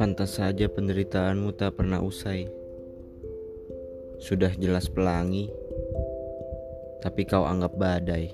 Pantas saja penderitaanmu tak pernah usai. Sudah jelas pelangi, tapi kau anggap badai.